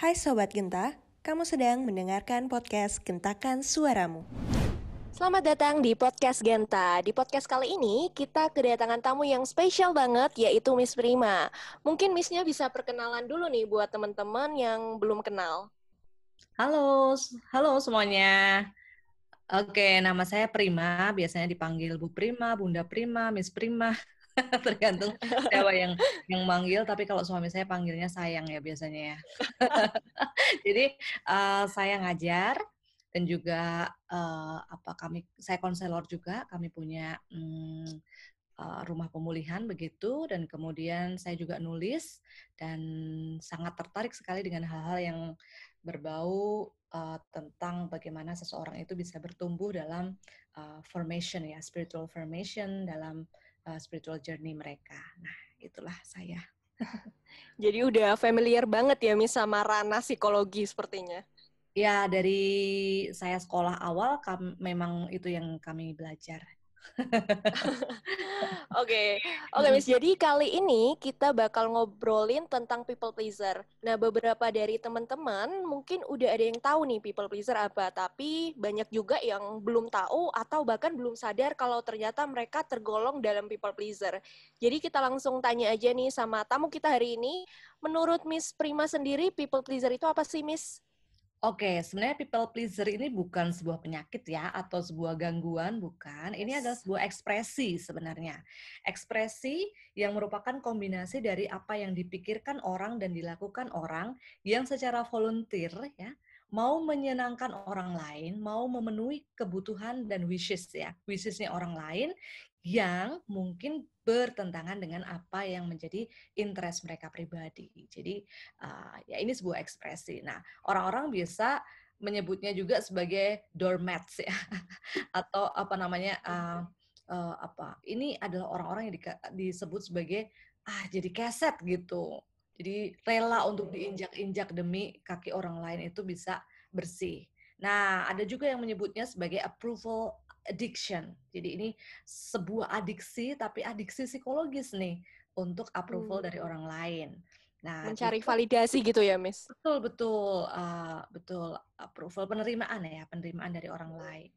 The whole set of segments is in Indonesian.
Hai Sobat Genta, kamu sedang mendengarkan podcast Gentakan Suaramu. Selamat datang di podcast Genta. Di podcast kali ini kita kedatangan tamu yang spesial banget yaitu Miss Prima. Mungkin Missnya bisa perkenalan dulu nih buat teman-teman yang belum kenal. Halo, halo semuanya. Oke, nama saya Prima, biasanya dipanggil Bu Prima, Bunda Prima, Miss Prima. tergantung siapa yang yang manggil tapi kalau suami saya panggilnya sayang ya biasanya ya. Jadi uh, saya ngajar dan juga uh, apa kami saya konselor juga kami punya um, uh, rumah pemulihan begitu dan kemudian saya juga nulis dan sangat tertarik sekali dengan hal-hal yang berbau uh, tentang bagaimana seseorang itu bisa bertumbuh dalam uh, formation ya spiritual formation dalam uh, spiritual journey mereka. Nah, itulah saya. Jadi udah familiar banget ya Miss sama ranah psikologi sepertinya. Ya, dari saya sekolah awal kam, memang itu yang kami belajar. Oke, oke Miss. Jadi kali ini kita bakal ngobrolin tentang people pleaser. Nah, beberapa dari teman-teman mungkin udah ada yang tahu nih people pleaser apa, tapi banyak juga yang belum tahu atau bahkan belum sadar kalau ternyata mereka tergolong dalam people pleaser. Jadi kita langsung tanya aja nih sama tamu kita hari ini. Menurut Miss Prima sendiri, people pleaser itu apa sih, Miss? Oke, sebenarnya people pleaser ini bukan sebuah penyakit ya atau sebuah gangguan, bukan. Ini adalah sebuah ekspresi sebenarnya. Ekspresi yang merupakan kombinasi dari apa yang dipikirkan orang dan dilakukan orang yang secara volunteer ya, mau menyenangkan orang lain, mau memenuhi kebutuhan dan wishes ya, wishesnya orang lain yang mungkin bertentangan dengan apa yang menjadi interest mereka pribadi. Jadi uh, ya ini sebuah ekspresi. Nah orang-orang biasa menyebutnya juga sebagai doormats ya atau apa namanya uh, uh, apa ini adalah orang-orang yang di, disebut sebagai ah jadi keset gitu. Jadi rela untuk diinjak-injak demi kaki orang lain itu bisa bersih. Nah, ada juga yang menyebutnya sebagai approval addiction. Jadi ini sebuah adiksi tapi adiksi psikologis nih untuk approval hmm. dari orang lain. Nah, mencari itu, validasi gitu ya, Miss. Betul betul uh, betul approval penerimaan ya, penerimaan dari orang lain.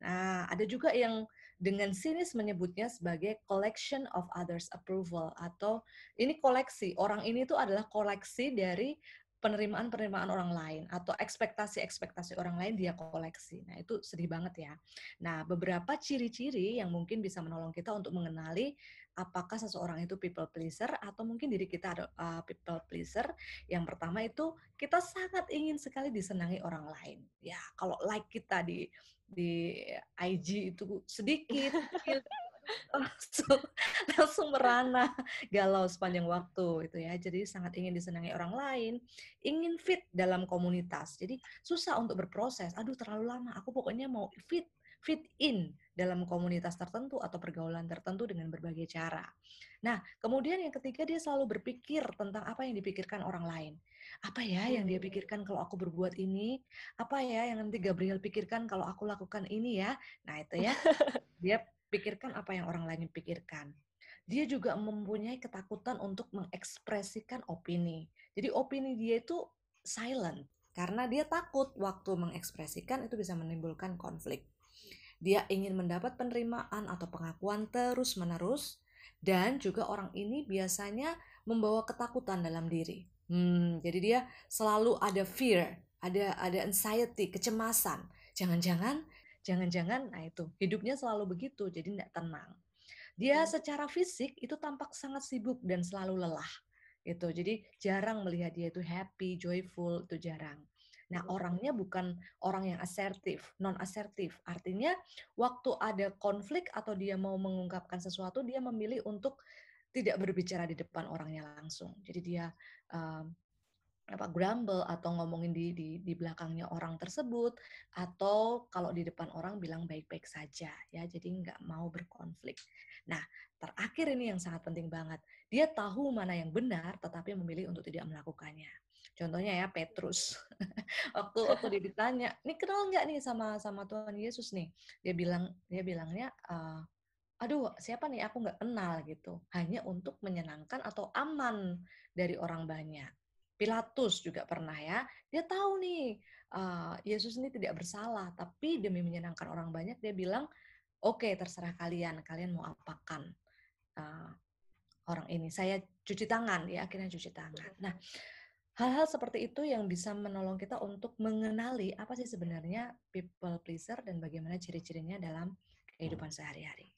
Nah, ada juga yang dengan sinis menyebutnya sebagai collection of others approval atau ini koleksi. Orang ini tuh adalah koleksi dari penerimaan-penerimaan orang lain atau ekspektasi-ekspektasi orang lain dia koleksi. Nah, itu sedih banget ya. Nah, beberapa ciri-ciri yang mungkin bisa menolong kita untuk mengenali apakah seseorang itu people pleaser atau mungkin diri kita ada uh, people pleaser. Yang pertama itu kita sangat ingin sekali disenangi orang lain. Ya, kalau like kita di di IG itu sedikit langsung langsung merana galau sepanjang waktu itu ya jadi sangat ingin disenangi orang lain ingin fit dalam komunitas jadi susah untuk berproses aduh terlalu lama aku pokoknya mau fit fit in dalam komunitas tertentu atau pergaulan tertentu dengan berbagai cara. Nah, kemudian yang ketiga dia selalu berpikir tentang apa yang dipikirkan orang lain. Apa ya yang dia pikirkan kalau aku berbuat ini? Apa ya yang nanti Gabriel pikirkan kalau aku lakukan ini ya? Nah, itu ya. Dia pikirkan apa yang orang lain pikirkan. Dia juga mempunyai ketakutan untuk mengekspresikan opini. Jadi opini dia itu silent karena dia takut waktu mengekspresikan itu bisa menimbulkan konflik. Dia ingin mendapat penerimaan atau pengakuan terus-menerus dan juga orang ini biasanya membawa ketakutan dalam diri. Hmm, jadi dia selalu ada fear, ada ada anxiety, kecemasan. Jangan-jangan Jangan-jangan, nah itu, hidupnya selalu begitu, jadi tidak tenang. Dia hmm. secara fisik itu tampak sangat sibuk dan selalu lelah. Gitu. Jadi jarang melihat dia itu happy, joyful, itu jarang. Nah, hmm. orangnya bukan orang yang asertif, non-asertif. Artinya, waktu ada konflik atau dia mau mengungkapkan sesuatu, dia memilih untuk tidak berbicara di depan orangnya langsung. Jadi dia um, apa grumble atau ngomongin di, di di belakangnya orang tersebut atau kalau di depan orang bilang baik-baik saja ya. Jadi nggak mau berkonflik. Nah terakhir ini yang sangat penting banget. Dia tahu mana yang benar tetapi memilih untuk tidak melakukannya. Contohnya ya Petrus. Waktu waktu dia ditanya ini kenal nggak nih sama sama Tuhan Yesus nih? Dia bilang dia bilangnya uh, aduh siapa nih? Aku nggak kenal gitu. Hanya untuk menyenangkan atau aman dari orang banyak Pilatus juga pernah ya. Dia tahu nih uh, Yesus ini tidak bersalah, tapi demi menyenangkan orang banyak dia bilang, oke okay, terserah kalian, kalian mau apakan uh, orang ini. Saya cuci tangan, ya akhirnya cuci tangan. Nah, hal-hal seperti itu yang bisa menolong kita untuk mengenali apa sih sebenarnya people pleaser dan bagaimana ciri-cirinya dalam kehidupan sehari-hari.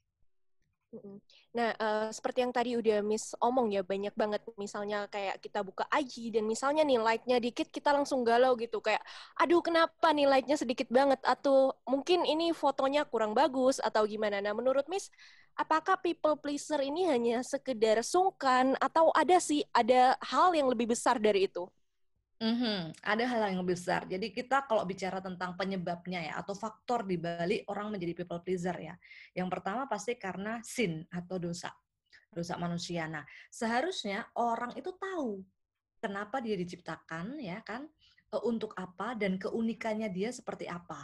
Nah, uh, seperti yang tadi udah Miss omong ya, banyak banget misalnya kayak kita buka IG dan misalnya nih like-nya dikit kita langsung galau gitu kayak aduh kenapa nih like-nya sedikit banget atau mungkin ini fotonya kurang bagus atau gimana. Nah, menurut Miss apakah people pleaser ini hanya sekedar sungkan atau ada sih ada hal yang lebih besar dari itu? Mm-hmm. Ada hal yang besar. Jadi kita kalau bicara tentang penyebabnya ya atau faktor di balik orang menjadi people pleaser ya. Yang pertama pasti karena sin atau dosa. Dosa manusia. Nah, seharusnya orang itu tahu kenapa dia diciptakan ya kan, e, untuk apa dan keunikannya dia seperti apa.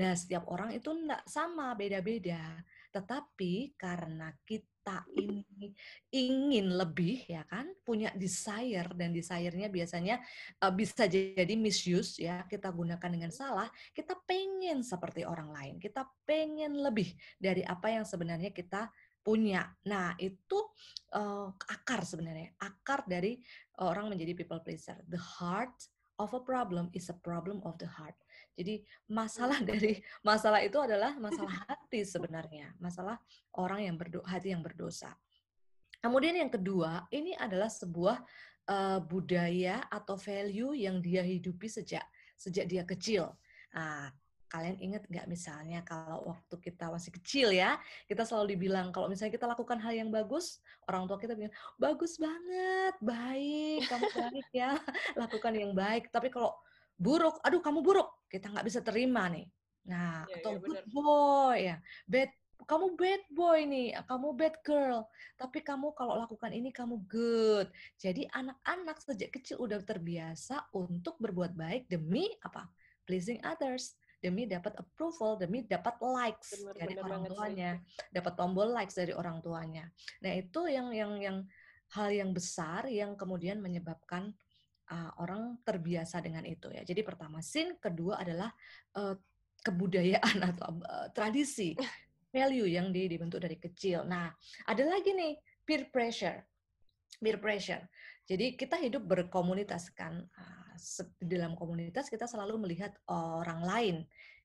Nah, setiap orang itu enggak sama, beda-beda. Tetapi karena kita kita ini ingin lebih ya kan punya desire dan desire-nya biasanya uh, bisa jadi misuse ya kita gunakan dengan salah kita pengen seperti orang lain kita pengen lebih dari apa yang sebenarnya kita punya. Nah itu uh, akar sebenarnya akar dari orang menjadi people pleaser. The heart of a problem is a problem of the heart jadi masalah dari masalah itu adalah masalah hati sebenarnya, masalah orang yang berdo hati yang berdosa. Kemudian yang kedua, ini adalah sebuah uh, budaya atau value yang dia hidupi sejak sejak dia kecil. Nah, kalian ingat nggak misalnya kalau waktu kita masih kecil ya, kita selalu dibilang kalau misalnya kita lakukan hal yang bagus, orang tua kita bilang bagus banget, baik, kamu baik ya, lakukan yang baik. Tapi kalau buruk, aduh kamu buruk, kita nggak bisa terima nih. Nah, ya, atau ya, good boy ya, bad kamu bad boy nih, kamu bad girl. Tapi kamu kalau lakukan ini kamu good. Jadi anak-anak sejak kecil udah terbiasa untuk berbuat baik demi apa? Pleasing others, demi dapat approval, demi dapat likes bener, dari bener orang tuanya, sih. dapat tombol likes dari orang tuanya. Nah, itu yang yang yang hal yang besar yang kemudian menyebabkan uh, orang terbiasa dengan itu ya. Jadi pertama sin, kedua adalah uh, kebudayaan atau uh, tradisi, value yang dibentuk dari kecil. Nah, ada lagi nih peer pressure. Peer pressure. Jadi kita hidup berkomunitas kan. di dalam komunitas kita selalu melihat orang lain,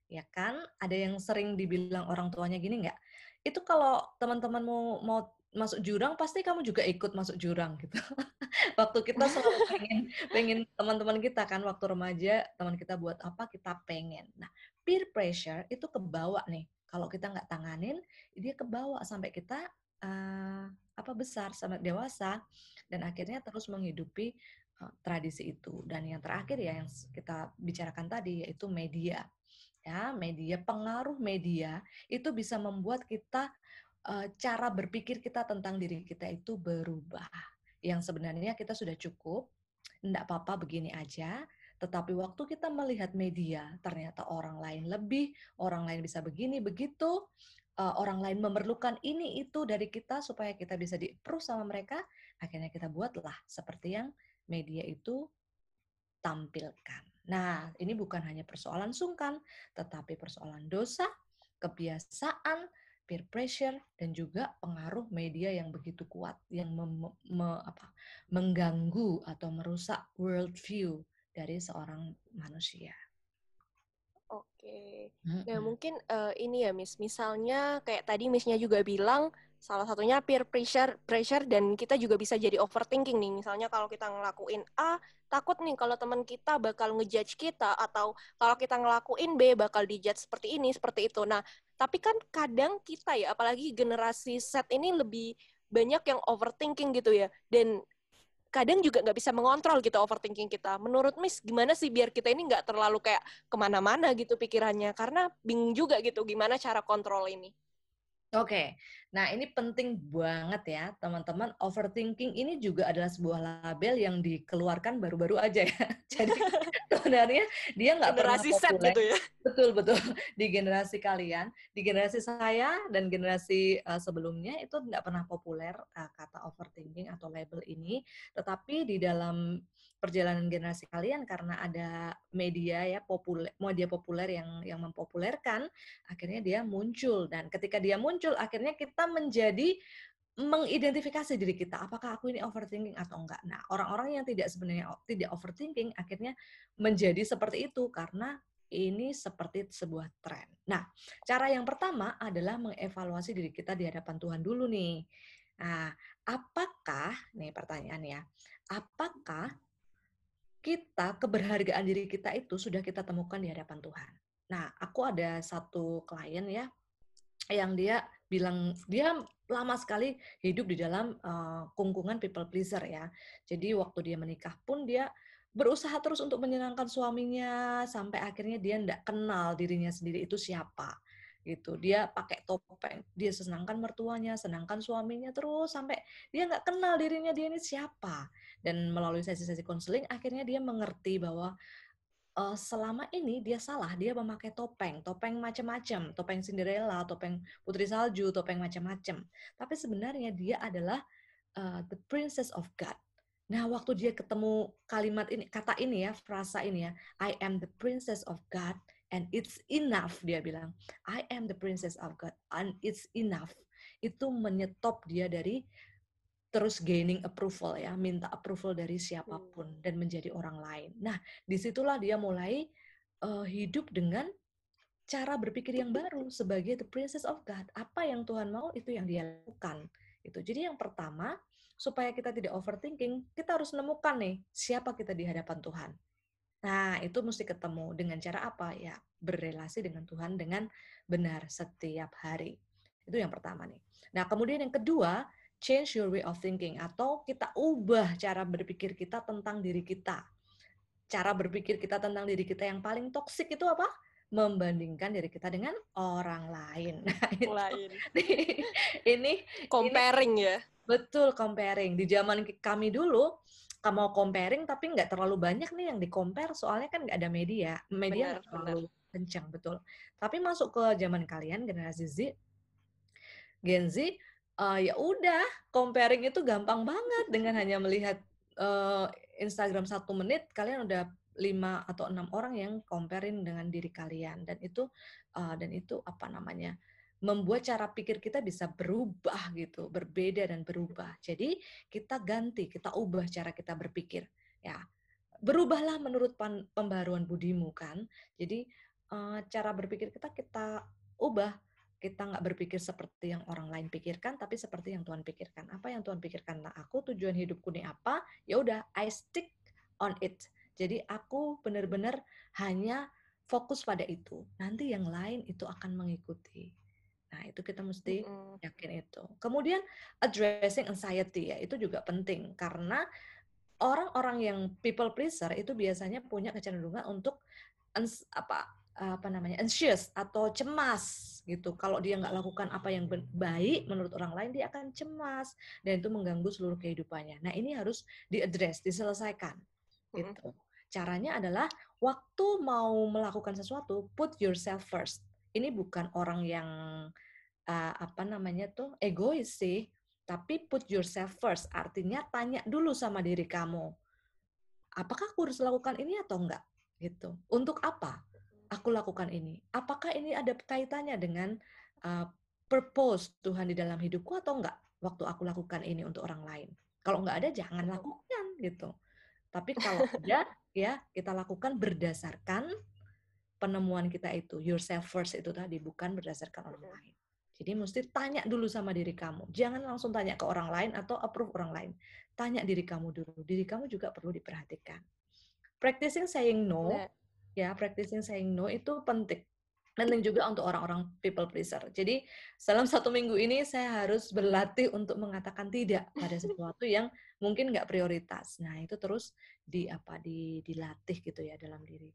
ya kan? Ada yang sering dibilang orang tuanya gini nggak? Itu kalau teman-temanmu mau masuk jurang pasti kamu juga ikut masuk jurang gitu. waktu kita selalu pengen pengen teman-teman kita kan waktu remaja teman kita buat apa kita pengen. Nah peer pressure itu kebawa nih. Kalau kita nggak tanganin dia kebawa sampai kita uh, apa besar sampai dewasa dan akhirnya terus menghidupi uh, tradisi itu. Dan yang terakhir ya yang kita bicarakan tadi yaitu media. Ya, media pengaruh media itu bisa membuat kita uh, cara berpikir kita tentang diri kita itu berubah. Yang sebenarnya kita sudah cukup, enggak apa-apa begini aja, tetapi waktu kita melihat media, ternyata orang lain lebih, orang lain bisa begini, begitu, uh, orang lain memerlukan ini, itu dari kita supaya kita bisa di sama mereka, akhirnya kita buatlah seperti yang media itu tampilkan. Nah, ini bukan hanya persoalan sungkan, tetapi persoalan dosa, kebiasaan, peer pressure dan juga pengaruh media yang begitu kuat yang mem, me, apa, mengganggu atau merusak world view dari seorang manusia. Oke. Nah, mungkin uh, ini ya, Miss. Misalnya kayak tadi Missnya juga bilang salah satunya peer pressure pressure dan kita juga bisa jadi overthinking nih. Misalnya kalau kita ngelakuin A, takut nih kalau teman kita bakal ngejudge kita atau kalau kita ngelakuin B bakal dijudge seperti ini, seperti itu. Nah, tapi kan kadang kita ya, apalagi generasi set ini lebih banyak yang overthinking gitu ya. Dan kadang juga nggak bisa mengontrol gitu overthinking kita. Menurut Miss, gimana sih biar kita ini nggak terlalu kayak ke mana-mana gitu pikirannya? Karena bingung juga gitu gimana cara kontrol ini. Oke, nah ini penting banget ya teman-teman. Overthinking ini juga adalah sebuah label yang dikeluarkan baru-baru aja ya. Jadi sebenarnya dia nggak pernah populer. gitu ya. Betul betul di generasi kalian, di generasi saya dan generasi uh, sebelumnya itu nggak pernah populer uh, kata overthinking atau label ini. Tetapi di dalam perjalanan generasi kalian karena ada media ya populer media populer yang yang mempopulerkan akhirnya dia muncul dan ketika dia muncul akhirnya kita menjadi mengidentifikasi diri kita apakah aku ini overthinking atau enggak. Nah, orang-orang yang tidak sebenarnya tidak overthinking akhirnya menjadi seperti itu karena ini seperti sebuah tren. Nah, cara yang pertama adalah mengevaluasi diri kita di hadapan Tuhan dulu nih. Nah, apakah nih pertanyaannya, apakah kita keberhargaan diri kita itu sudah kita temukan di hadapan Tuhan. Nah, aku ada satu klien ya yang dia bilang dia lama sekali hidup di dalam uh, kungkungan people pleaser ya. Jadi waktu dia menikah pun dia berusaha terus untuk menyenangkan suaminya sampai akhirnya dia tidak kenal dirinya sendiri itu siapa gitu dia pakai topeng dia senangkan mertuanya senangkan suaminya terus sampai dia nggak kenal dirinya dia ini siapa dan melalui sesi-sesi konseling akhirnya dia mengerti bahwa uh, selama ini dia salah dia memakai topeng topeng macam-macam topeng Cinderella topeng putri salju topeng macam-macam tapi sebenarnya dia adalah uh, the princess of God. Nah, waktu dia ketemu kalimat ini, kata ini ya, frasa ini ya, I am the princess of God, and it's enough dia bilang. I am the princess of God and it's enough. Itu menyetop dia dari terus gaining approval ya minta approval dari siapa pun hmm. dan menjadi orang lain nah di situlah dia mulai uh, hidup dengan cara berpikir yang baru sebagai the princess of God apa yang Tuhan mau itu yang dia lakukan itu jadi yang pertama supaya kita tidak overthinking kita harus menemukan nih siapa kita di hadapan Tuhan Nah, itu mesti ketemu dengan cara apa? Ya, berrelasi dengan Tuhan dengan benar setiap hari. Itu yang pertama nih. Nah, kemudian yang kedua, change your way of thinking atau kita ubah cara berpikir kita tentang diri kita. Cara berpikir kita tentang diri kita yang paling toksik itu apa? Membandingkan diri kita dengan orang lain. Nah, itu, lain. ini comparing ini, ya. Betul, comparing. Di zaman kami dulu, mau comparing tapi nggak terlalu banyak nih yang di compare soalnya kan nggak ada media media nggak terlalu benar. kencang betul tapi masuk ke zaman kalian generasi Z Gen Z uh, ya udah comparing itu gampang banget dengan hanya melihat uh, Instagram satu menit kalian udah lima atau enam orang yang comparing dengan diri kalian dan itu uh, dan itu apa namanya membuat cara pikir kita bisa berubah gitu, berbeda dan berubah. Jadi kita ganti, kita ubah cara kita berpikir. Ya, berubahlah menurut pembaruan budimu kan. Jadi uh, cara berpikir kita kita ubah. Kita nggak berpikir seperti yang orang lain pikirkan, tapi seperti yang Tuhan pikirkan. Apa yang Tuhan pikirkan? Nah, aku tujuan hidupku ini apa? Ya udah, I stick on it. Jadi aku benar-benar hanya fokus pada itu. Nanti yang lain itu akan mengikuti. Nah, itu kita mesti yakin itu. Kemudian addressing anxiety ya, itu juga penting karena orang-orang yang people pleaser itu biasanya punya kecenderungan untuk apa apa namanya anxious atau cemas gitu. Kalau dia nggak lakukan apa yang baik menurut orang lain, dia akan cemas dan itu mengganggu seluruh kehidupannya. Nah, ini harus diaddress, diselesaikan. Gitu. Caranya adalah waktu mau melakukan sesuatu, put yourself first ini bukan orang yang uh, apa namanya tuh egois sih, tapi put yourself first. Artinya tanya dulu sama diri kamu, apakah aku harus lakukan ini atau enggak? Gitu. Untuk apa aku lakukan ini? Apakah ini ada kaitannya dengan uh, purpose Tuhan di dalam hidupku atau enggak? Waktu aku lakukan ini untuk orang lain. Kalau enggak ada, jangan lakukan gitu. Tapi kalau ada, ya kita lakukan berdasarkan penemuan kita itu yourself first itu tadi bukan berdasarkan orang lain. Jadi mesti tanya dulu sama diri kamu. Jangan langsung tanya ke orang lain atau approve orang lain. Tanya diri kamu dulu. Diri kamu juga perlu diperhatikan. Practicing saying no, ya, practicing saying no itu penting. Penting juga untuk orang-orang people pleaser. Jadi dalam satu minggu ini saya harus berlatih untuk mengatakan tidak pada sesuatu yang mungkin nggak prioritas. Nah itu terus di apa di dilatih gitu ya dalam diri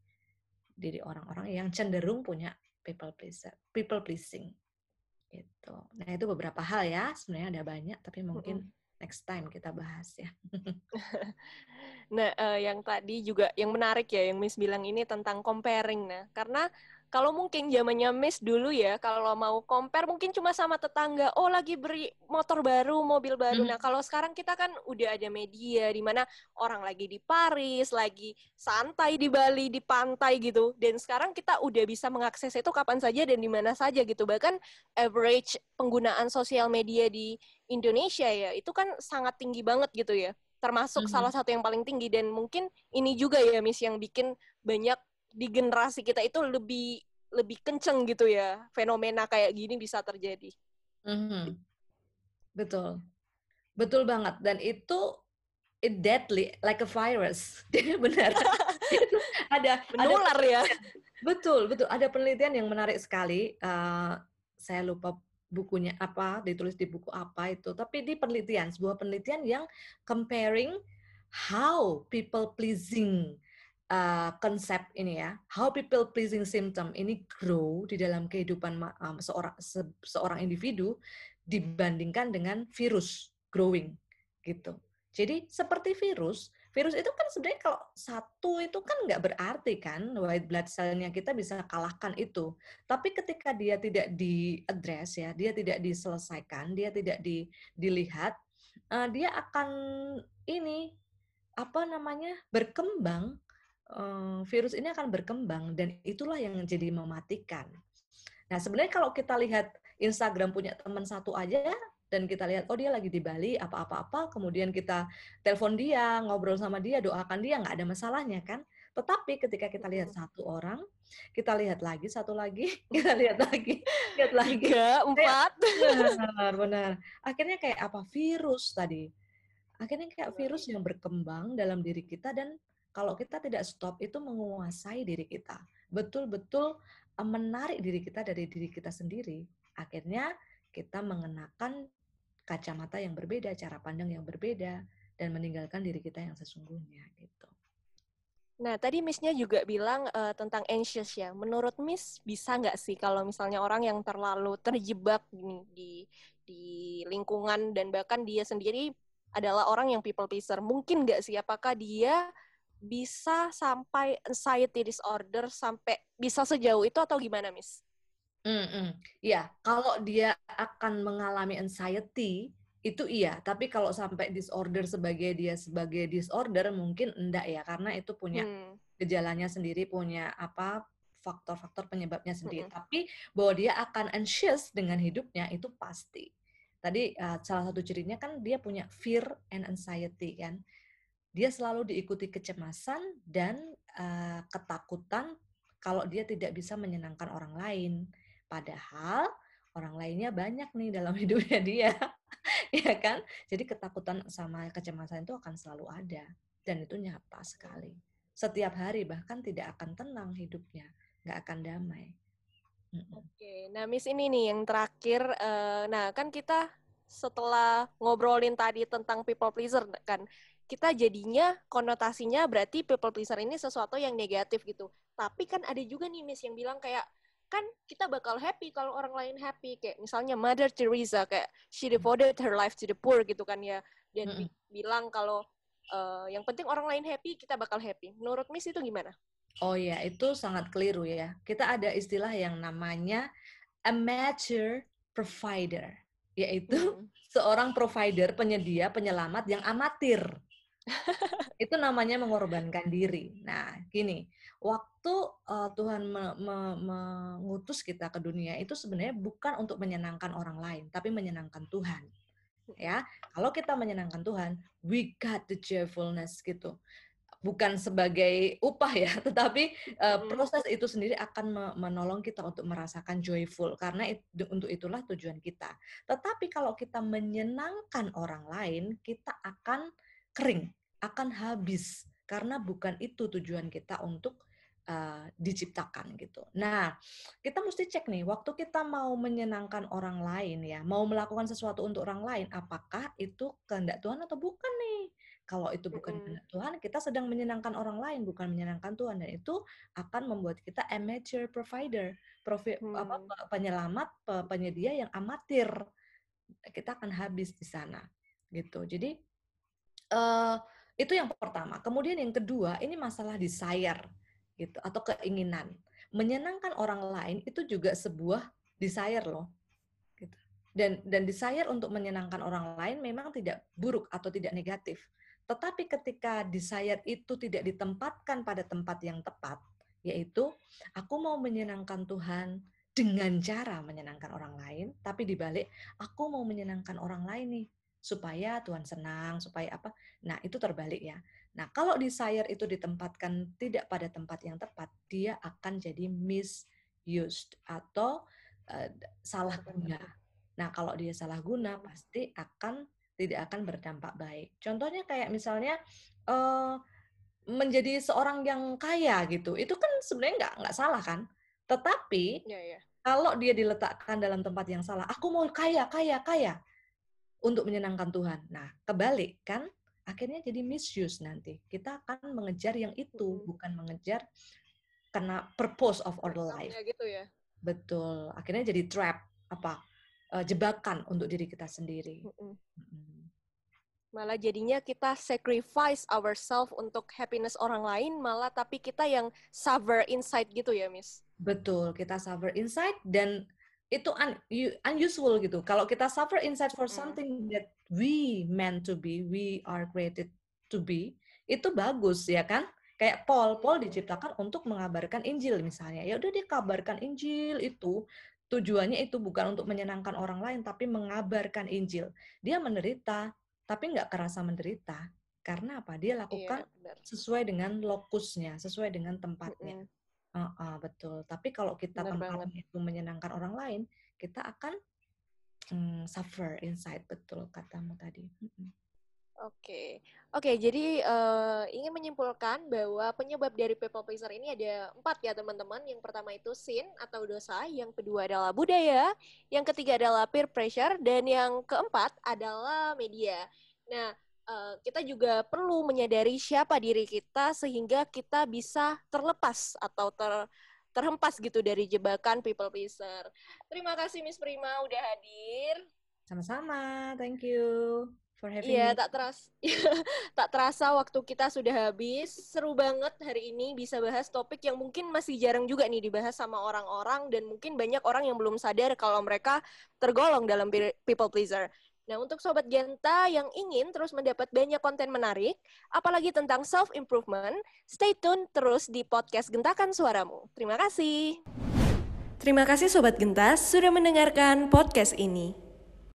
diri orang-orang yang cenderung punya people pleaser, people pleasing. Gitu. Nah, itu beberapa hal ya. Sebenarnya ada banyak tapi mungkin next time kita bahas ya. nah, uh, yang tadi juga yang menarik ya yang Miss bilang ini tentang comparing nah, karena kalau mungkin zamannya Miss dulu ya, kalau mau compare mungkin cuma sama tetangga, oh lagi beri motor baru, mobil baru. Hmm. Nah, kalau sekarang kita kan udah ada media di mana orang lagi di Paris, lagi santai di Bali, di pantai gitu. Dan sekarang kita udah bisa mengakses itu kapan saja dan di mana saja gitu. Bahkan average penggunaan sosial media di Indonesia ya, itu kan sangat tinggi banget gitu ya termasuk mm -hmm. salah satu yang paling tinggi dan mungkin ini juga ya Miss yang bikin banyak di generasi kita itu lebih lebih kenceng gitu ya fenomena kayak gini bisa terjadi. Mm -hmm. Betul, betul banget dan itu it deadly like a virus. Benar. ada menular ada, ya. Betul, betul. Ada penelitian yang menarik sekali. Uh, saya lupa bukunya apa, ditulis di buku apa itu, tapi di penelitian, sebuah penelitian yang comparing how people pleasing uh, konsep ini ya, how people pleasing symptom ini grow di dalam kehidupan um, seorang se, seorang individu dibandingkan dengan virus growing gitu. Jadi seperti virus, virus itu kan sebenarnya kalau satu itu kan nggak berarti kan white blood cell-nya kita bisa kalahkan itu. Tapi ketika dia tidak di-address ya, dia tidak diselesaikan, dia tidak di, dilihat, uh, dia akan ini apa namanya berkembang. Uh, virus ini akan berkembang dan itulah yang jadi mematikan. Nah sebenarnya kalau kita lihat Instagram punya teman satu aja dan kita lihat oh dia lagi di Bali apa-apa-apa kemudian kita telepon dia ngobrol sama dia doakan dia nggak ada masalahnya kan? Tetapi ketika kita lihat satu orang kita lihat lagi satu lagi kita lihat lagi lihat lagi. Tiga empat. benar benar. Akhirnya kayak apa? Virus tadi. Akhirnya kayak virus yang berkembang dalam diri kita dan kalau kita tidak stop itu menguasai diri kita betul-betul eh, menarik diri kita dari diri kita sendiri akhirnya kita mengenakan kacamata yang berbeda, cara pandang yang berbeda, dan meninggalkan diri kita yang sesungguhnya gitu. Nah, tadi Miss-nya juga bilang uh, tentang anxious ya. Menurut Miss, bisa nggak sih kalau misalnya orang yang terlalu terjebak nih di di lingkungan dan bahkan dia sendiri adalah orang yang people pleaser, mungkin nggak sih apakah dia bisa sampai anxiety disorder sampai bisa sejauh itu atau gimana, Miss? Mm-mm. Iya, kalau dia akan mengalami anxiety itu iya, tapi kalau sampai disorder sebagai dia sebagai disorder mungkin enggak ya, karena itu punya hmm. gejalanya sendiri, punya apa faktor-faktor penyebabnya sendiri. Hmm. Tapi bahwa dia akan anxious dengan hidupnya itu pasti. Tadi uh, salah satu cirinya kan dia punya fear and anxiety kan. Dia selalu diikuti kecemasan dan uh, ketakutan kalau dia tidak bisa menyenangkan orang lain Padahal orang lainnya banyak nih dalam hidupnya dia. ya kan? Jadi ketakutan sama kecemasan itu akan selalu ada dan itu nyata sekali. Setiap hari bahkan tidak akan tenang hidupnya, nggak akan damai. Oke, nah Miss ini nih yang terakhir, uh, nah kan kita setelah ngobrolin tadi tentang people pleaser kan, kita jadinya konotasinya berarti people pleaser ini sesuatu yang negatif gitu. Tapi kan ada juga nih Miss yang bilang kayak kan kita bakal happy kalau orang lain happy kayak misalnya Mother Teresa kayak she devoted her life to the poor gitu kan ya dan mm -hmm. bilang kalau uh, yang penting orang lain happy kita bakal happy menurut Miss itu gimana? Oh ya itu sangat keliru ya kita ada istilah yang namanya amateur provider yaitu hmm. seorang provider penyedia penyelamat yang amatir itu namanya mengorbankan diri. Nah, gini, waktu uh, Tuhan me, me, mengutus kita ke dunia itu sebenarnya bukan untuk menyenangkan orang lain, tapi menyenangkan Tuhan. Ya, kalau kita menyenangkan Tuhan, we got the joyfulness gitu. Bukan sebagai upah ya, tetapi uh, proses itu sendiri akan menolong kita untuk merasakan joyful karena itu, untuk itulah tujuan kita. Tetapi kalau kita menyenangkan orang lain, kita akan kering, akan habis karena bukan itu tujuan kita untuk uh, diciptakan gitu. Nah, kita mesti cek nih, waktu kita mau menyenangkan orang lain ya, mau melakukan sesuatu untuk orang lain, apakah itu kehendak Tuhan atau bukan nih? Kalau itu bukan kehendak Tuhan, kita sedang menyenangkan orang lain, bukan menyenangkan Tuhan, dan itu akan membuat kita amateur provider, provi, hmm. apa, penyelamat, penyedia yang amatir. Kita akan habis di sana, gitu. Jadi itu yang pertama. Kemudian yang kedua, ini masalah desire gitu atau keinginan. menyenangkan orang lain itu juga sebuah desire loh. Gitu. Dan dan desire untuk menyenangkan orang lain memang tidak buruk atau tidak negatif. Tetapi ketika desire itu tidak ditempatkan pada tempat yang tepat, yaitu aku mau menyenangkan Tuhan dengan cara menyenangkan orang lain, tapi dibalik aku mau menyenangkan orang lain nih supaya Tuhan senang, supaya apa? Nah, itu terbalik ya. Nah, kalau desire itu ditempatkan tidak pada tempat yang tepat, dia akan jadi misused atau uh, salah guna. Nah, kalau dia salah guna, pasti akan tidak akan berdampak baik. Contohnya kayak misalnya uh, menjadi seorang yang kaya gitu, itu kan sebenarnya nggak nggak salah kan? Tetapi ya, ya. kalau dia diletakkan dalam tempat yang salah, aku mau kaya, kaya, kaya untuk menyenangkan Tuhan. Nah, kebalik kan? akhirnya jadi misuse nanti. Kita akan mengejar yang itu, hmm. bukan mengejar karena purpose of our life. gitu ya. Betul. Akhirnya jadi trap apa? Uh, jebakan untuk diri kita sendiri. Hmm. Malah jadinya kita sacrifice ourselves untuk happiness orang lain, malah tapi kita yang suffer inside gitu ya, Miss. Betul, kita suffer inside dan itu un, unusual gitu. Kalau kita suffer inside for something that we meant to be, we are created to be, itu bagus ya kan? Kayak Paul, Paul diciptakan untuk mengabarkan Injil misalnya. Ya udah dia kabarkan Injil itu tujuannya itu bukan untuk menyenangkan orang lain tapi mengabarkan Injil. Dia menderita tapi nggak kerasa menderita karena apa? Dia lakukan iya, sesuai dengan lokusnya, sesuai dengan tempatnya. Mm -hmm. Uh, uh, betul. Tapi kalau kita tempatnya itu menyenangkan orang lain, kita akan um, suffer inside. Betul katamu tadi. Oke, okay. oke. Okay, jadi uh, ingin menyimpulkan bahwa penyebab dari people pleaser ini ada empat ya teman-teman. Yang pertama itu sin atau dosa, yang kedua adalah budaya, yang ketiga adalah peer pressure, dan yang keempat adalah media. Nah, Eh, kita juga perlu menyadari siapa diri kita sehingga kita bisa terlepas atau ter terhempas gitu dari jebakan people pleaser. Terima kasih Miss Prima udah hadir. Sama-sama, thank you for having Iya, tak terasa tak terasa waktu kita sudah habis. Seru banget hari ini bisa bahas topik yang mungkin masih jarang juga nih dibahas sama orang-orang dan mungkin banyak orang yang belum sadar kalau mereka tergolong dalam people pleaser. Nah, untuk Sobat Genta yang ingin terus mendapat banyak konten menarik, apalagi tentang self-improvement, stay tune terus di podcast Gentakan Suaramu. Terima kasih. Terima kasih Sobat Gentas sudah mendengarkan podcast ini.